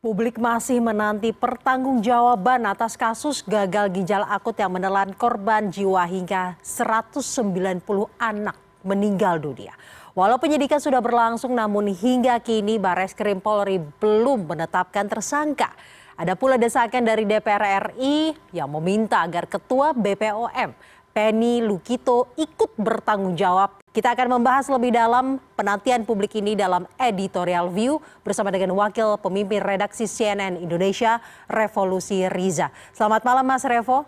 Publik masih menanti pertanggungjawaban atas kasus gagal ginjal akut yang menelan korban jiwa hingga 190 anak meninggal dunia. Walau penyidikan sudah berlangsung namun hingga kini Bares Krim Polri belum menetapkan tersangka. Ada pula desakan dari DPR RI yang meminta agar Ketua BPOM Penny Lukito ikut bertanggung jawab kita akan membahas lebih dalam penantian publik ini dalam editorial view bersama dengan wakil pemimpin redaksi CNN Indonesia Revolusi Riza. Selamat malam Mas Revo.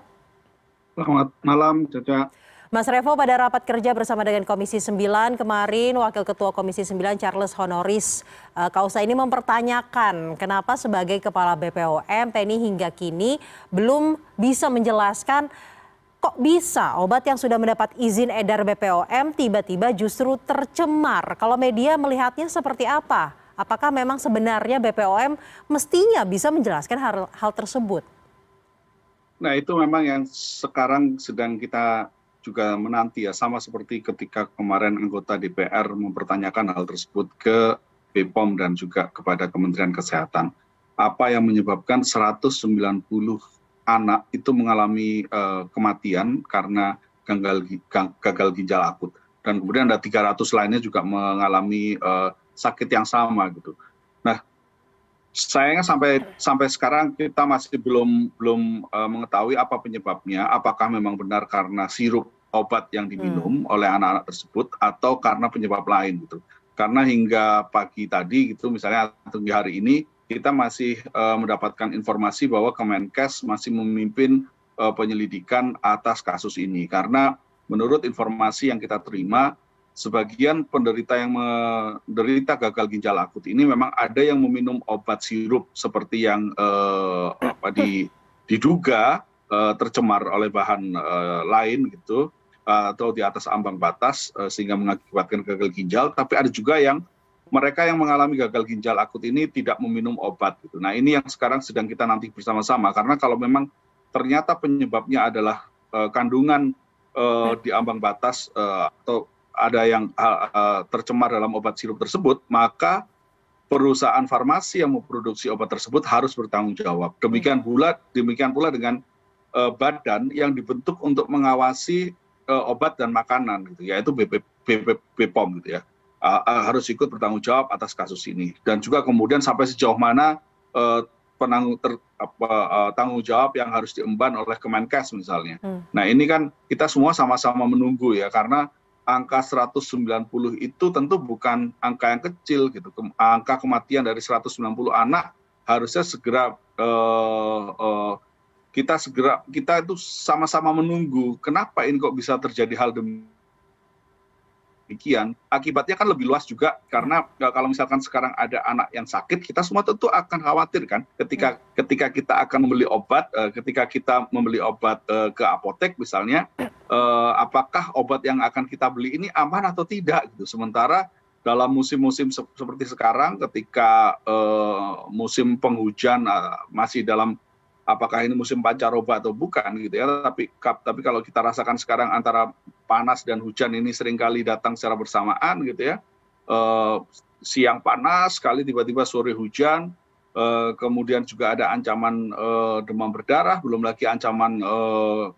Selamat malam Caca. Mas Revo pada rapat kerja bersama dengan Komisi 9 kemarin Wakil Ketua Komisi 9 Charles Honoris uh, Kausa ini mempertanyakan kenapa sebagai Kepala BPOM Penny hingga kini belum bisa menjelaskan kok bisa obat yang sudah mendapat izin edar BPOM tiba-tiba justru tercemar? Kalau media melihatnya seperti apa? Apakah memang sebenarnya BPOM mestinya bisa menjelaskan hal, hal tersebut? Nah itu memang yang sekarang sedang kita juga menanti ya sama seperti ketika kemarin anggota DPR mempertanyakan hal tersebut ke BPOM dan juga kepada Kementerian Kesehatan. Apa yang menyebabkan 190 anak itu mengalami uh, kematian karena gagal, gagal ginjal akut dan kemudian ada 300 lainnya juga mengalami uh, sakit yang sama gitu. Nah, sayangnya sampai sampai sekarang kita masih belum belum uh, mengetahui apa penyebabnya. Apakah memang benar karena sirup obat yang diminum hmm. oleh anak-anak tersebut atau karena penyebab lain gitu. Karena hingga pagi tadi gitu misalnya atau hari ini kita masih uh, mendapatkan informasi bahwa Kemenkes masih memimpin uh, penyelidikan atas kasus ini. Karena menurut informasi yang kita terima sebagian penderita yang menderita gagal ginjal akut ini memang ada yang meminum obat sirup seperti yang uh, apa di, diduga uh, tercemar oleh bahan uh, lain gitu atau di atas ambang batas sehingga mengakibatkan gagal ginjal. Tapi ada juga yang mereka yang mengalami gagal ginjal akut ini tidak meminum obat gitu. Nah, ini yang sekarang sedang kita nanti bersama-sama karena kalau memang ternyata penyebabnya adalah uh, kandungan uh, di ambang batas uh, atau ada yang uh, uh, tercemar dalam obat sirup tersebut, maka perusahaan farmasi yang memproduksi obat tersebut harus bertanggung jawab. Demikian pula demikian pula dengan uh, badan yang dibentuk untuk mengawasi uh, obat dan makanan gitu, yaitu BP, BP, BPOM gitu ya harus ikut bertanggung jawab atas kasus ini dan juga kemudian sampai sejauh mana uh, penanggung ter, apa, uh, tanggung jawab yang harus diemban oleh Kemenkes misalnya. Hmm. Nah ini kan kita semua sama-sama menunggu ya karena angka 190 itu tentu bukan angka yang kecil gitu. Angka kematian dari 190 anak harusnya segera uh, uh, kita segera kita itu sama-sama menunggu kenapa ini kok bisa terjadi hal demikian demikian akibatnya kan lebih luas juga karena e, kalau misalkan sekarang ada anak yang sakit kita semua tentu akan khawatir kan ketika hmm. ketika kita akan membeli obat e, ketika kita membeli obat e, ke apotek misalnya apakah obat yang akan kita beli ini aman atau tidak gitu sementara dalam musim-musim seperti sekarang ketika musim penghujan masih dalam apakah ini musim pancaroba atau bukan gitu ya tapi tapi kalau kita rasakan sekarang antara panas dan hujan ini sering kali datang secara bersamaan gitu ya. Eh, siang panas sekali tiba-tiba sore hujan eh, kemudian juga ada ancaman eh, demam berdarah belum lagi ancaman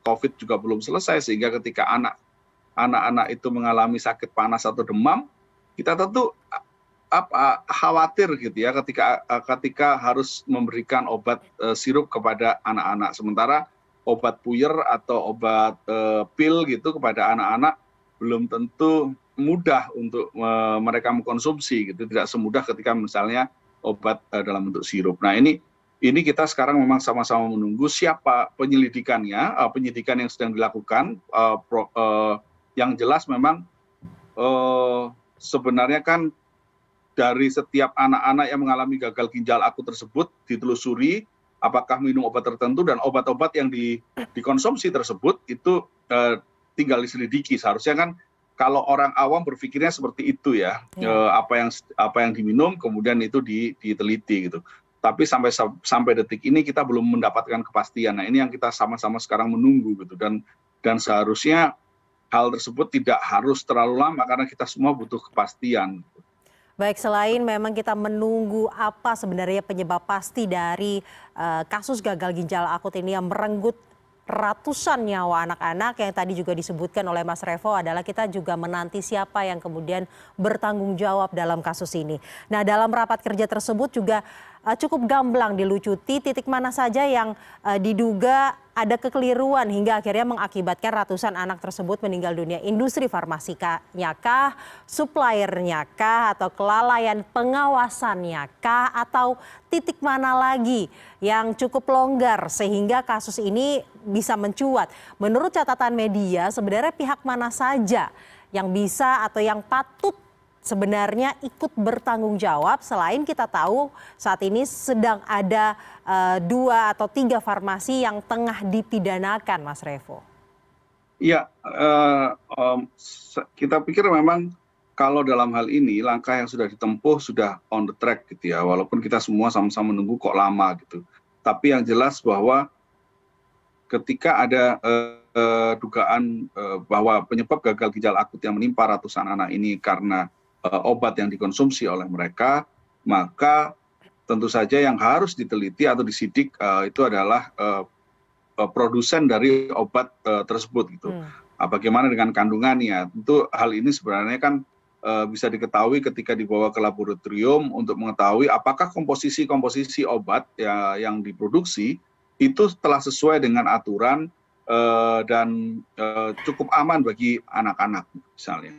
covid juga belum selesai sehingga ketika anak anak-anak itu mengalami sakit panas atau demam kita tentu apa khawatir gitu ya ketika ketika harus memberikan obat sirup kepada anak-anak. Sementara obat puyer atau obat uh, pil gitu kepada anak-anak belum tentu mudah untuk uh, mereka mengkonsumsi gitu tidak semudah ketika misalnya obat uh, dalam bentuk sirup. Nah ini ini kita sekarang memang sama-sama menunggu siapa penyelidikannya uh, penyidikan yang sedang dilakukan uh, pro, uh, yang jelas memang uh, sebenarnya kan dari setiap anak-anak yang mengalami gagal ginjal akut tersebut ditelusuri apakah minum obat tertentu dan obat-obat yang di, dikonsumsi tersebut itu eh, tinggal diselidiki. Seharusnya kan kalau orang awam berpikirnya seperti itu ya, ya. Eh, apa yang apa yang diminum kemudian itu diteliti gitu. Tapi sampai sampai detik ini kita belum mendapatkan kepastian. Nah ini yang kita sama-sama sekarang menunggu gitu. Dan dan seharusnya hal tersebut tidak harus terlalu lama karena kita semua butuh kepastian Baik, selain memang kita menunggu apa sebenarnya penyebab pasti dari uh, kasus gagal ginjal akut ini yang merenggut ratusan nyawa anak-anak yang tadi juga disebutkan oleh Mas Revo adalah kita juga menanti siapa yang kemudian bertanggung jawab dalam kasus ini. Nah, dalam rapat kerja tersebut juga cukup gamblang dilucuti titik mana saja yang uh, diduga ada kekeliruan hingga akhirnya mengakibatkan ratusan anak tersebut meninggal dunia. Industri farmasikanya kah, suppliernya kah, atau kelalaian pengawasannya kah, atau titik mana lagi yang cukup longgar sehingga kasus ini bisa mencuat. Menurut catatan media, sebenarnya pihak mana saja yang bisa atau yang patut sebenarnya ikut bertanggung jawab selain kita tahu saat ini sedang ada uh, dua atau tiga farmasi yang tengah dipidanakan, Mas Revo. Iya, uh, um, kita pikir memang kalau dalam hal ini langkah yang sudah ditempuh sudah on the track gitu ya, walaupun kita semua sama-sama menunggu kok lama gitu. Tapi yang jelas bahwa ketika ada uh, dugaan uh, bahwa penyebab gagal ginjal akut yang menimpa ratusan anak ini karena obat yang dikonsumsi oleh mereka, maka tentu saja yang harus diteliti atau disidik uh, itu adalah uh, uh, produsen dari obat uh, tersebut gitu. Hmm. Uh, bagaimana dengan kandungannya? Tentu hal ini sebenarnya kan uh, bisa diketahui ketika dibawa ke laboratorium untuk mengetahui apakah komposisi-komposisi obat ya, yang diproduksi itu telah sesuai dengan aturan dan cukup aman bagi anak-anak misalnya.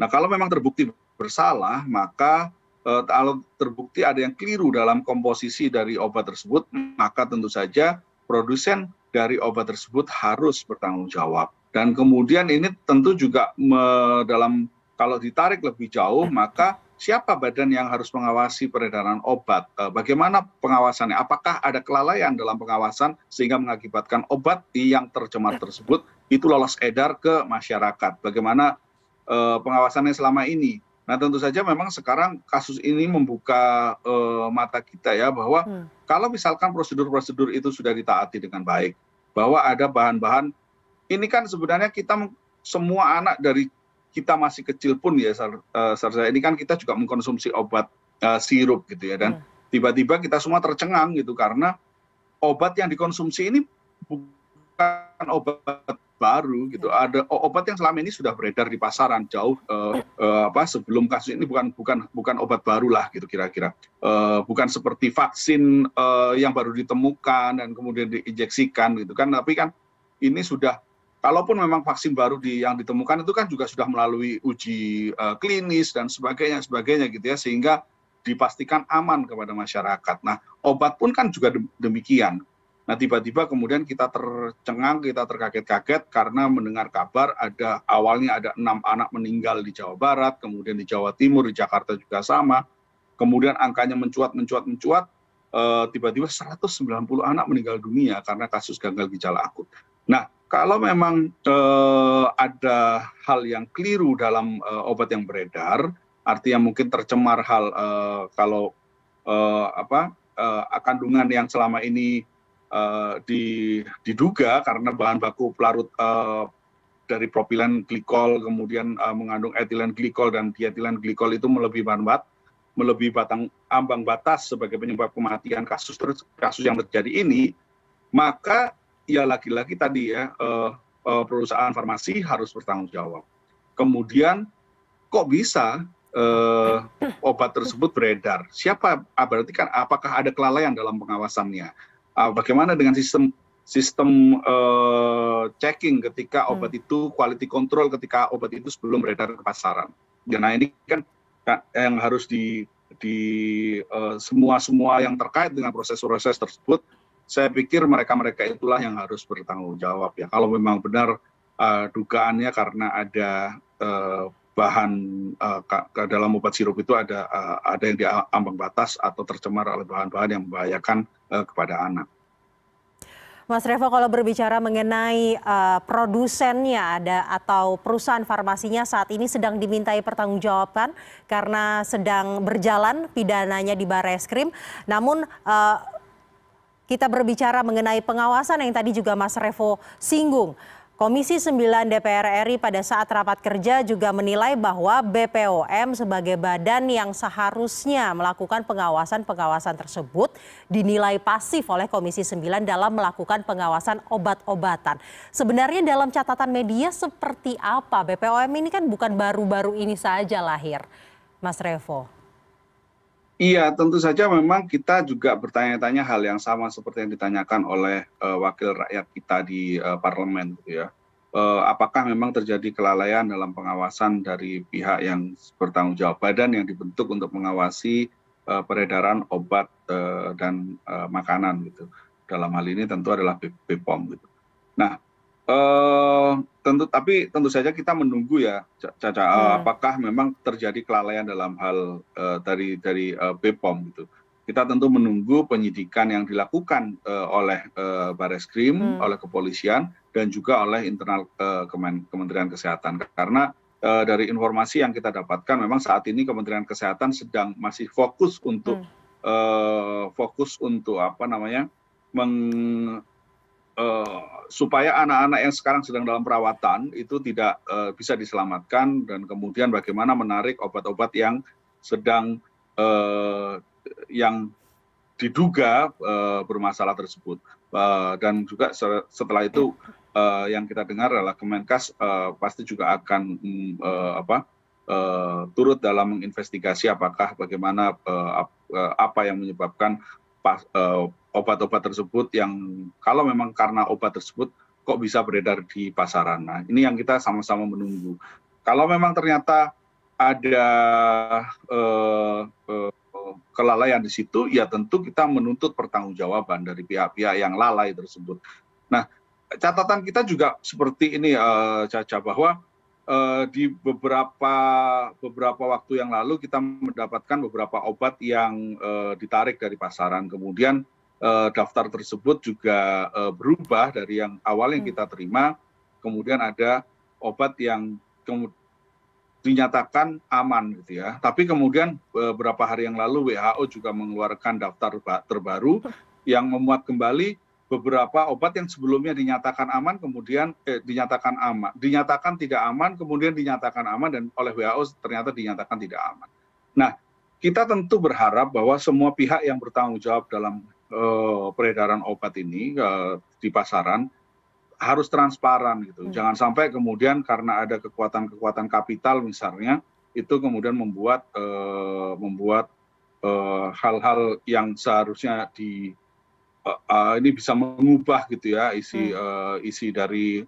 Nah kalau memang terbukti bersalah, maka eh, kalau terbukti ada yang keliru dalam komposisi dari obat tersebut, maka tentu saja produsen dari obat tersebut harus bertanggung jawab. Dan kemudian ini tentu juga me, dalam kalau ditarik lebih jauh, maka siapa badan yang harus mengawasi peredaran obat? Eh, bagaimana pengawasannya? Apakah ada kelalaian dalam pengawasan sehingga mengakibatkan obat yang tercemar tersebut itu lolos edar ke masyarakat? Bagaimana pengawasannya selama ini. Nah tentu saja memang sekarang kasus ini membuka uh, mata kita ya bahwa hmm. kalau misalkan prosedur-prosedur itu sudah ditaati dengan baik, bahwa ada bahan-bahan ini kan sebenarnya kita semua anak dari kita masih kecil pun ya uh, Sarza ini kan kita juga mengkonsumsi obat uh, sirup gitu ya dan hmm. tiba-tiba hmm. kita semua tercengang gitu karena obat yang dikonsumsi ini bukan obat baru gitu. Ada obat yang selama ini sudah beredar di pasaran jauh uh, uh, apa sebelum kasus ini bukan bukan bukan obat baru lah gitu kira-kira. Uh, bukan seperti vaksin uh, yang baru ditemukan dan kemudian diinjeksikan gitu kan. Tapi kan ini sudah kalaupun memang vaksin baru di yang ditemukan itu kan juga sudah melalui uji uh, klinis dan sebagainya sebagainya gitu ya. Sehingga dipastikan aman kepada masyarakat. Nah, obat pun kan juga demikian nah tiba tiba kemudian kita tercengang kita terkaget-kaget karena mendengar kabar ada awalnya ada enam anak meninggal di Jawa Barat kemudian di Jawa Timur di Jakarta juga sama kemudian angkanya mencuat mencuat mencuat eh, tiba-tiba 190 anak meninggal dunia karena kasus gagal ginjal akut. Nah, kalau memang eh, ada hal yang keliru dalam eh, obat yang beredar, artinya mungkin tercemar hal eh, kalau eh, apa kandungan yang selama ini diduga karena bahan baku pelarut uh, dari propilen glikol kemudian uh, mengandung etilen glikol dan dietilen glikol itu melebihi bahan bat melebihi batang ambang batas sebagai penyebab kematian kasus kasus yang terjadi ini maka ya lagi-lagi tadi ya perusahaan farmasi harus bertanggung jawab. Kemudian kok bisa uh, obat tersebut beredar? Siapa berarti kan apakah ada kelalaian dalam pengawasannya bagaimana dengan sistem sistem uh, checking ketika hmm. obat itu quality control ketika obat itu sebelum beredar ke pasaran. Dan nah ini kan yang harus di di uh, semua semua yang terkait dengan proses-proses tersebut, saya pikir mereka-mereka itulah yang harus bertanggung jawab ya. Kalau memang benar uh, dugaannya karena ada uh, bahan ke dalam obat sirup itu ada uh, ada yang di ambang batas atau tercemar oleh bahan-bahan yang membahayakan uh, kepada anak. Mas Revo kalau berbicara mengenai uh, produsennya ada atau perusahaan farmasinya saat ini sedang dimintai pertanggungjawaban karena sedang berjalan pidananya di Barreskrim. Namun uh, kita berbicara mengenai pengawasan yang tadi juga Mas Revo singgung Komisi 9 DPR RI pada saat rapat kerja juga menilai bahwa BPOM sebagai badan yang seharusnya melakukan pengawasan-pengawasan tersebut dinilai pasif oleh Komisi 9 dalam melakukan pengawasan obat-obatan. Sebenarnya dalam catatan media seperti apa? BPOM ini kan bukan baru-baru ini saja lahir, Mas Revo. Iya, tentu saja memang kita juga bertanya-tanya hal yang sama seperti yang ditanyakan oleh uh, wakil rakyat kita di uh, parlemen, gitu ya. Uh, apakah memang terjadi kelalaian dalam pengawasan dari pihak yang bertanggung jawab badan yang dibentuk untuk mengawasi peredaran obat dan makanan gitu. Dalam hal ini tentu adalah BPOM gitu. Nah, tentu tapi tentu saja kita menunggu ya caca hmm. apakah memang terjadi kelalaian dalam hal uh, dari dari uh, bepom gitu kita tentu menunggu penyidikan yang dilakukan uh, oleh uh, bareskrim hmm. oleh kepolisian dan juga oleh internal uh, Kemen Kementerian Kesehatan karena uh, dari informasi yang kita dapatkan memang saat ini Kementerian Kesehatan sedang masih fokus untuk hmm. uh, fokus untuk apa namanya meng Eh, supaya anak anak yang sekarang sedang dalam perawatan itu tidak eh, bisa diselamatkan dan kemudian bagaimana menarik obat obat yang sedang eh, yang diduga bermasalah tersebut. Dan juga setelah itu yang kita dengar adalah Kemenkes pasti juga akan mm, apa turut dalam menginvestigasi apakah bagaimana apa yang menyebabkan obat-obat tersebut yang kalau memang karena obat tersebut kok bisa beredar di pasaran. Nah, ini yang kita sama-sama menunggu. Kalau memang ternyata ada eh, eh, kelalaian di situ, ya tentu kita menuntut pertanggungjawaban dari pihak-pihak yang lalai tersebut. Nah, catatan kita juga seperti ini, eh, Caca, bahwa eh, di beberapa beberapa waktu yang lalu kita mendapatkan beberapa obat yang eh, ditarik dari pasaran, kemudian daftar tersebut juga eh, berubah dari yang awal yang hmm. kita terima kemudian ada obat yang dinyatakan aman gitu ya tapi kemudian beberapa hari yang lalu WHO juga mengeluarkan daftar terbaru yang memuat kembali beberapa obat yang sebelumnya dinyatakan aman kemudian eh, dinyatakan aman dinyatakan tidak aman kemudian dinyatakan aman dan oleh WHO ternyata dinyatakan tidak aman. Nah, kita tentu berharap bahwa semua pihak yang bertanggung jawab dalam Eh, peredaran obat ini eh, di pasaran harus transparan gitu. Hmm. Jangan sampai kemudian karena ada kekuatan-kekuatan kapital misalnya itu kemudian membuat uh, membuat hal-hal uh, yang seharusnya di uh, uh, ini bisa mengubah gitu ya isi hmm. uh, isi dari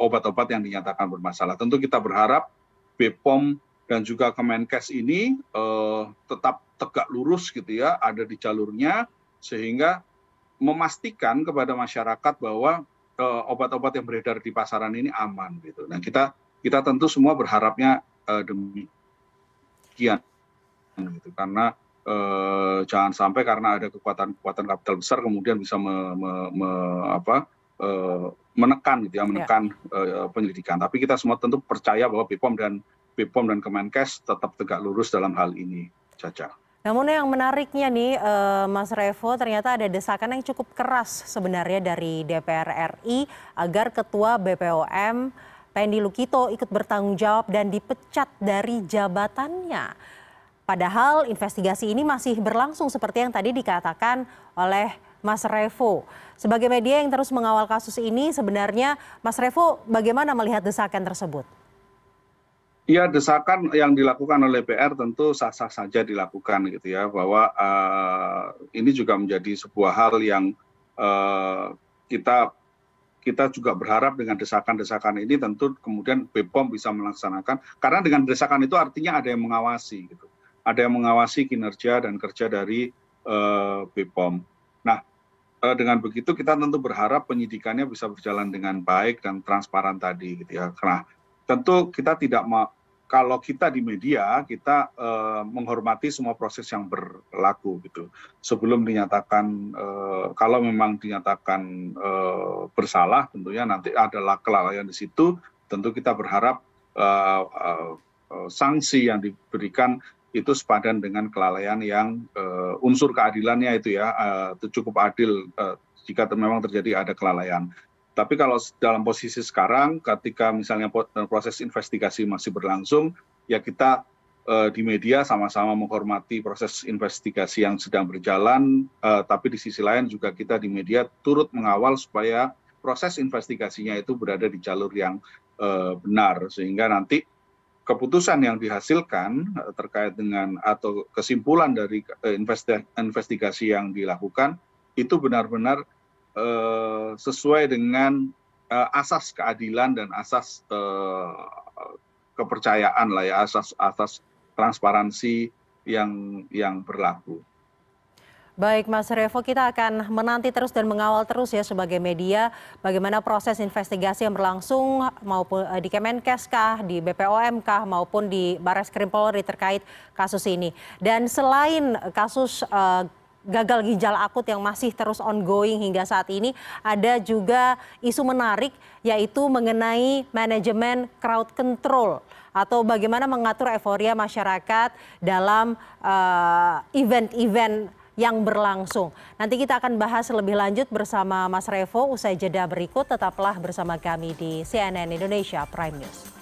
obat-obat uh, yang dinyatakan bermasalah. Tentu kita berharap BPOM dan juga Kemenkes ini uh, tetap tegak lurus gitu ya, ada di jalurnya sehingga memastikan kepada masyarakat bahwa uh, obat-obat yang beredar di pasaran ini aman gitu. Nah kita kita tentu semua berharapnya uh, demikian gitu karena uh, jangan sampai karena ada kekuatan-kekuatan kapital besar kemudian bisa me, me, me, apa, uh, menekan gitu ya, ya. menekan ya. uh, penyelidikan. Tapi kita semua tentu percaya bahwa BPOM dan BPOM dan Kemenkes tetap tegak lurus dalam hal ini, Caca. Namun yang menariknya nih eh, Mas Revo ternyata ada desakan yang cukup keras sebenarnya dari DPR RI agar Ketua BPOM Pendi Lukito ikut bertanggung jawab dan dipecat dari jabatannya. Padahal investigasi ini masih berlangsung seperti yang tadi dikatakan oleh Mas Revo. Sebagai media yang terus mengawal kasus ini sebenarnya Mas Revo bagaimana melihat desakan tersebut? Ya desakan yang dilakukan oleh PR tentu sah sah saja dilakukan gitu ya bahwa uh, ini juga menjadi sebuah hal yang uh, kita kita juga berharap dengan desakan-desakan ini tentu kemudian BPOM bisa melaksanakan. Karena dengan desakan itu artinya ada yang mengawasi gitu. Ada yang mengawasi kinerja dan kerja dari uh, BPOM nah uh, dengan begitu kita tentu berharap penyidikannya bisa berjalan dengan baik dan transparan tadi gitu ya. Karena tentu kita tidak mau kalau kita di media kita uh, menghormati semua proses yang berlaku gitu. Sebelum dinyatakan uh, kalau memang dinyatakan uh, bersalah tentunya nanti adalah kelalaian di situ. Tentu kita berharap sanksi yang diberikan itu sepadan dengan kelalaian yang unsur keadilannya itu ya itu cukup adil jika memang terjadi ada kelalaian tapi kalau dalam posisi sekarang ketika misalnya proses investigasi masih berlangsung ya kita di media sama-sama menghormati proses investigasi yang sedang berjalan tapi di sisi lain juga kita di media turut mengawal supaya proses investigasinya itu berada di jalur yang benar. Sehingga nanti keputusan yang dihasilkan terkait dengan atau kesimpulan dari investigasi yang dilakukan itu benar-benar sesuai dengan asas keadilan dan asas kepercayaan lah ya asas asas transparansi yang yang berlaku. Baik Mas Revo, kita akan menanti terus dan mengawal terus ya sebagai media bagaimana proses investigasi yang berlangsung maupun di Kemenkes kah, di BPOM kah maupun di Bares Krim Polri terkait kasus ini. Dan selain kasus uh, gagal ginjal akut yang masih terus ongoing hingga saat ini ada juga isu menarik yaitu mengenai manajemen crowd control atau bagaimana mengatur euforia masyarakat dalam event event yang berlangsung. Nanti kita akan bahas lebih lanjut bersama Mas Revo usai jeda berikut tetaplah bersama kami di CNN Indonesia Prime News.